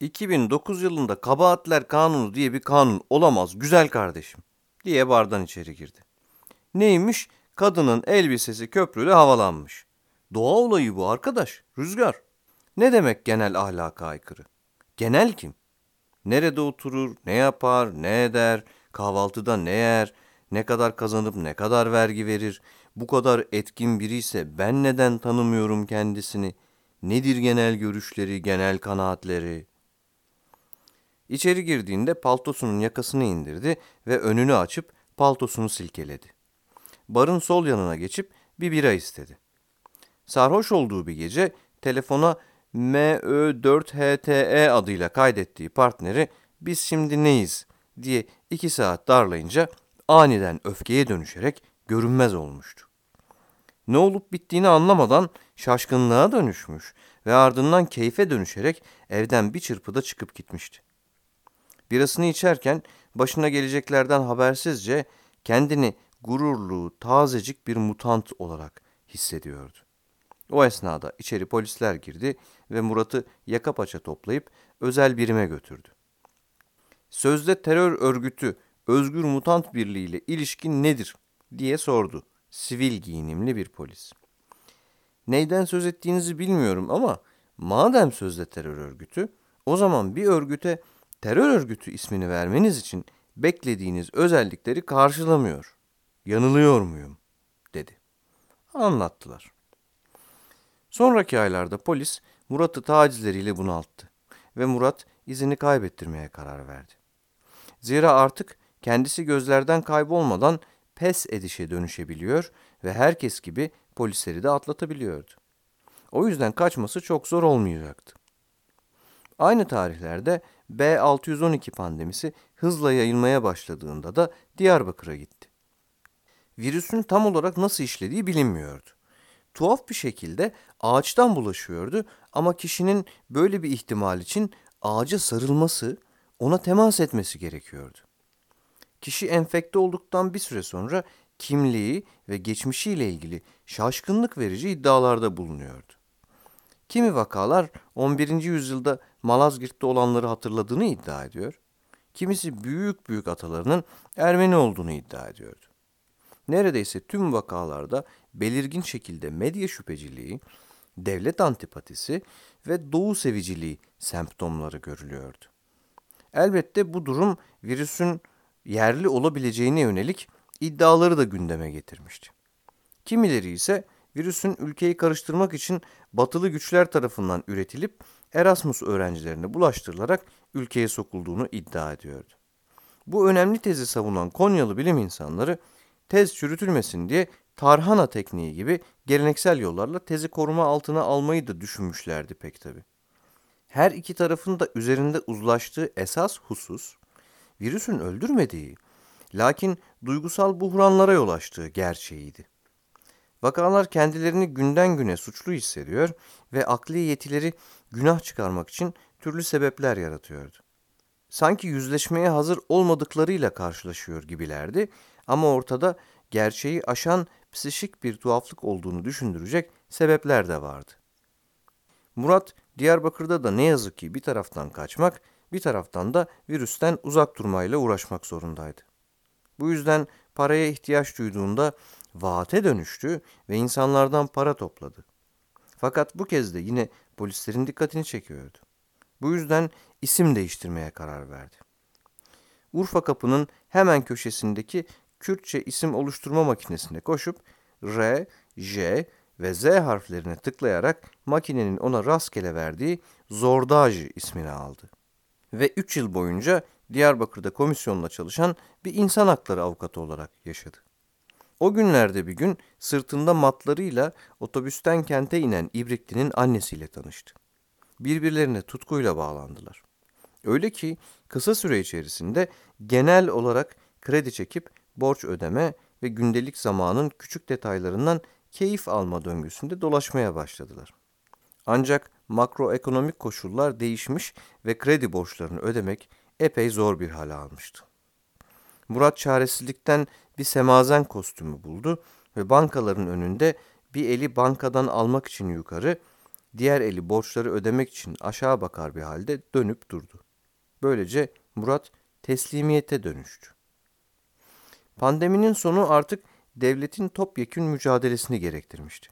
2009 yılında kabahatler kanunu diye bir kanun olamaz güzel kardeşim diye bardan içeri girdi. Neymiş? Kadının elbisesi köprüyle havalanmış. Doğa olayı bu arkadaş, rüzgar. Ne demek genel ahlaka aykırı? Genel kim? Nerede oturur, ne yapar, ne eder, kahvaltıda ne yer, ne kadar kazanıp ne kadar vergi verir, bu kadar etkin biri ise ben neden tanımıyorum kendisini? Nedir genel görüşleri, genel kanaatleri? İçeri girdiğinde paltosunun yakasını indirdi ve önünü açıp paltosunu silkeledi. Barın sol yanına geçip bir bira istedi. Sarhoş olduğu bir gece telefona MÖ4HTE adıyla kaydettiği partneri biz şimdi neyiz diye iki saat darlayınca aniden öfkeye dönüşerek görünmez olmuştu. Ne olup bittiğini anlamadan şaşkınlığa dönüşmüş ve ardından keyfe dönüşerek evden bir çırpıda çıkıp gitmişti. Birasını içerken başına geleceklerden habersizce kendini gururlu, tazecik bir mutant olarak hissediyordu. O esnada içeri polisler girdi ve Murat'ı yaka paça toplayıp özel birime götürdü. Sözde terör örgütü Özgür Mutant Birliği ile ilişkin nedir diye sordu sivil giyinimli bir polis. Neyden söz ettiğinizi bilmiyorum ama madem sözde terör örgütü o zaman bir örgüte terör örgütü ismini vermeniz için beklediğiniz özellikleri karşılamıyor. Yanılıyor muyum? dedi. Anlattılar. Sonraki aylarda polis Murat'ı tacizleriyle bunalttı ve Murat izini kaybettirmeye karar verdi. Zira artık kendisi gözlerden kaybolmadan pes edişe dönüşebiliyor ve herkes gibi polisleri de atlatabiliyordu. O yüzden kaçması çok zor olmayacaktı. Aynı tarihlerde B612 pandemisi hızla yayılmaya başladığında da Diyarbakır'a gitti. Virüsün tam olarak nasıl işlediği bilinmiyordu. Tuhaf bir şekilde ağaçtan bulaşıyordu ama kişinin böyle bir ihtimal için ağaca sarılması, ona temas etmesi gerekiyordu. Kişi enfekte olduktan bir süre sonra kimliği ve geçmişiyle ilgili şaşkınlık verici iddialarda bulunuyordu. Kimi vakalar 11. yüzyılda Malazgirt'te olanları hatırladığını iddia ediyor. Kimisi büyük büyük atalarının Ermeni olduğunu iddia ediyordu. Neredeyse tüm vakalarda belirgin şekilde medya şüpheciliği, devlet antipatisi ve doğu seviciliği semptomları görülüyordu. Elbette bu durum virüsün yerli olabileceğine yönelik iddiaları da gündeme getirmişti. Kimileri ise virüsün ülkeyi karıştırmak için batılı güçler tarafından üretilip Erasmus öğrencilerine bulaştırılarak ülkeye sokulduğunu iddia ediyordu. Bu önemli tezi savunan Konyalı bilim insanları tez çürütülmesin diye tarhana tekniği gibi geleneksel yollarla tezi koruma altına almayı da düşünmüşlerdi pek tabi. Her iki tarafın da üzerinde uzlaştığı esas husus, virüsün öldürmediği, lakin duygusal buhranlara yol açtığı gerçeğiydi. Vakalar kendilerini günden güne suçlu hissediyor ve akli yetileri günah çıkarmak için türlü sebepler yaratıyordu. Sanki yüzleşmeye hazır olmadıklarıyla karşılaşıyor gibilerdi ama ortada gerçeği aşan psişik bir tuhaflık olduğunu düşündürecek sebepler de vardı. Murat Diyarbakır'da da ne yazık ki bir taraftan kaçmak, bir taraftan da virüsten uzak durmayla uğraşmak zorundaydı. Bu yüzden paraya ihtiyaç duyduğunda vaate dönüştü ve insanlardan para topladı. Fakat bu kez de yine polislerin dikkatini çekiyordu. Bu yüzden isim değiştirmeye karar verdi. Urfa Kapı'nın hemen köşesindeki Kürtçe isim oluşturma makinesine koşup R, J ve Z harflerine tıklayarak makinenin ona rastgele verdiği Zordaj ismini aldı. Ve 3 yıl boyunca Diyarbakır'da komisyonla çalışan bir insan hakları avukatı olarak yaşadı. O günlerde bir gün sırtında matlarıyla otobüsten kente inen İbrikli'nin annesiyle tanıştı. Birbirlerine tutkuyla bağlandılar. Öyle ki kısa süre içerisinde genel olarak kredi çekip borç ödeme ve gündelik zamanın küçük detaylarından keyif alma döngüsünde dolaşmaya başladılar. Ancak makroekonomik koşullar değişmiş ve kredi borçlarını ödemek epey zor bir hale almıştı. Murat çaresizlikten bir semazen kostümü buldu ve bankaların önünde bir eli bankadan almak için yukarı, diğer eli borçları ödemek için aşağı bakar bir halde dönüp durdu. Böylece Murat teslimiyete dönüştü. Pandeminin sonu artık devletin topyekün mücadelesini gerektirmişti.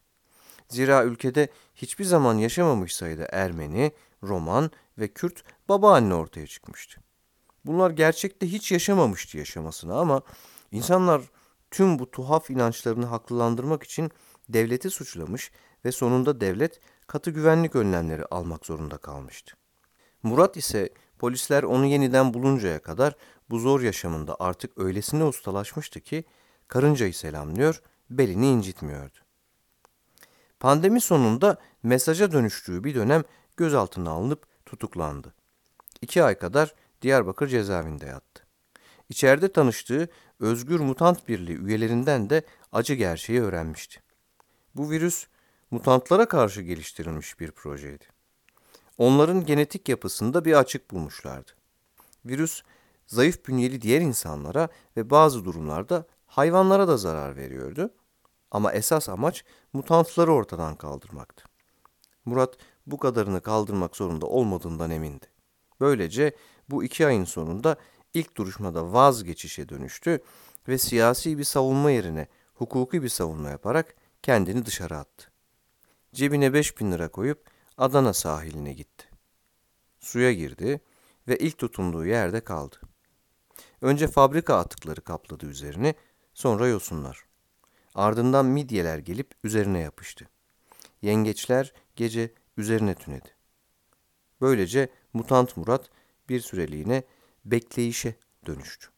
Zira ülkede hiçbir zaman yaşamamış sayıda Ermeni, Roman ve Kürt babaanne ortaya çıkmıştı. Bunlar gerçekte hiç yaşamamıştı yaşamasına ama insanlar tüm bu tuhaf inançlarını haklılandırmak için devleti suçlamış ve sonunda devlet katı güvenlik önlemleri almak zorunda kalmıştı. Murat ise polisler onu yeniden buluncaya kadar bu zor yaşamında artık öylesine ustalaşmıştı ki karıncayı selamlıyor, belini incitmiyordu. Pandemi sonunda mesaja dönüştüğü bir dönem gözaltına alınıp tutuklandı. İki ay kadar Diyarbakır cezaevinde yattı. İçeride tanıştığı Özgür Mutant Birliği üyelerinden de acı gerçeği öğrenmişti. Bu virüs mutantlara karşı geliştirilmiş bir projeydi. Onların genetik yapısında bir açık bulmuşlardı. Virüs zayıf bünyeli diğer insanlara ve bazı durumlarda hayvanlara da zarar veriyordu. Ama esas amaç mutantları ortadan kaldırmaktı. Murat bu kadarını kaldırmak zorunda olmadığından emindi. Böylece bu iki ayın sonunda ilk duruşmada vazgeçişe dönüştü ve siyasi bir savunma yerine hukuki bir savunma yaparak kendini dışarı attı. Cebine 5000 lira koyup Adana sahiline gitti. Suya girdi ve ilk tutunduğu yerde kaldı. Önce fabrika atıkları kapladı üzerini, sonra yosunlar. Ardından midyeler gelip üzerine yapıştı. Yengeçler gece üzerine tünedi. Böylece mutant Murat bir süreliğine bekleyişe dönüştü.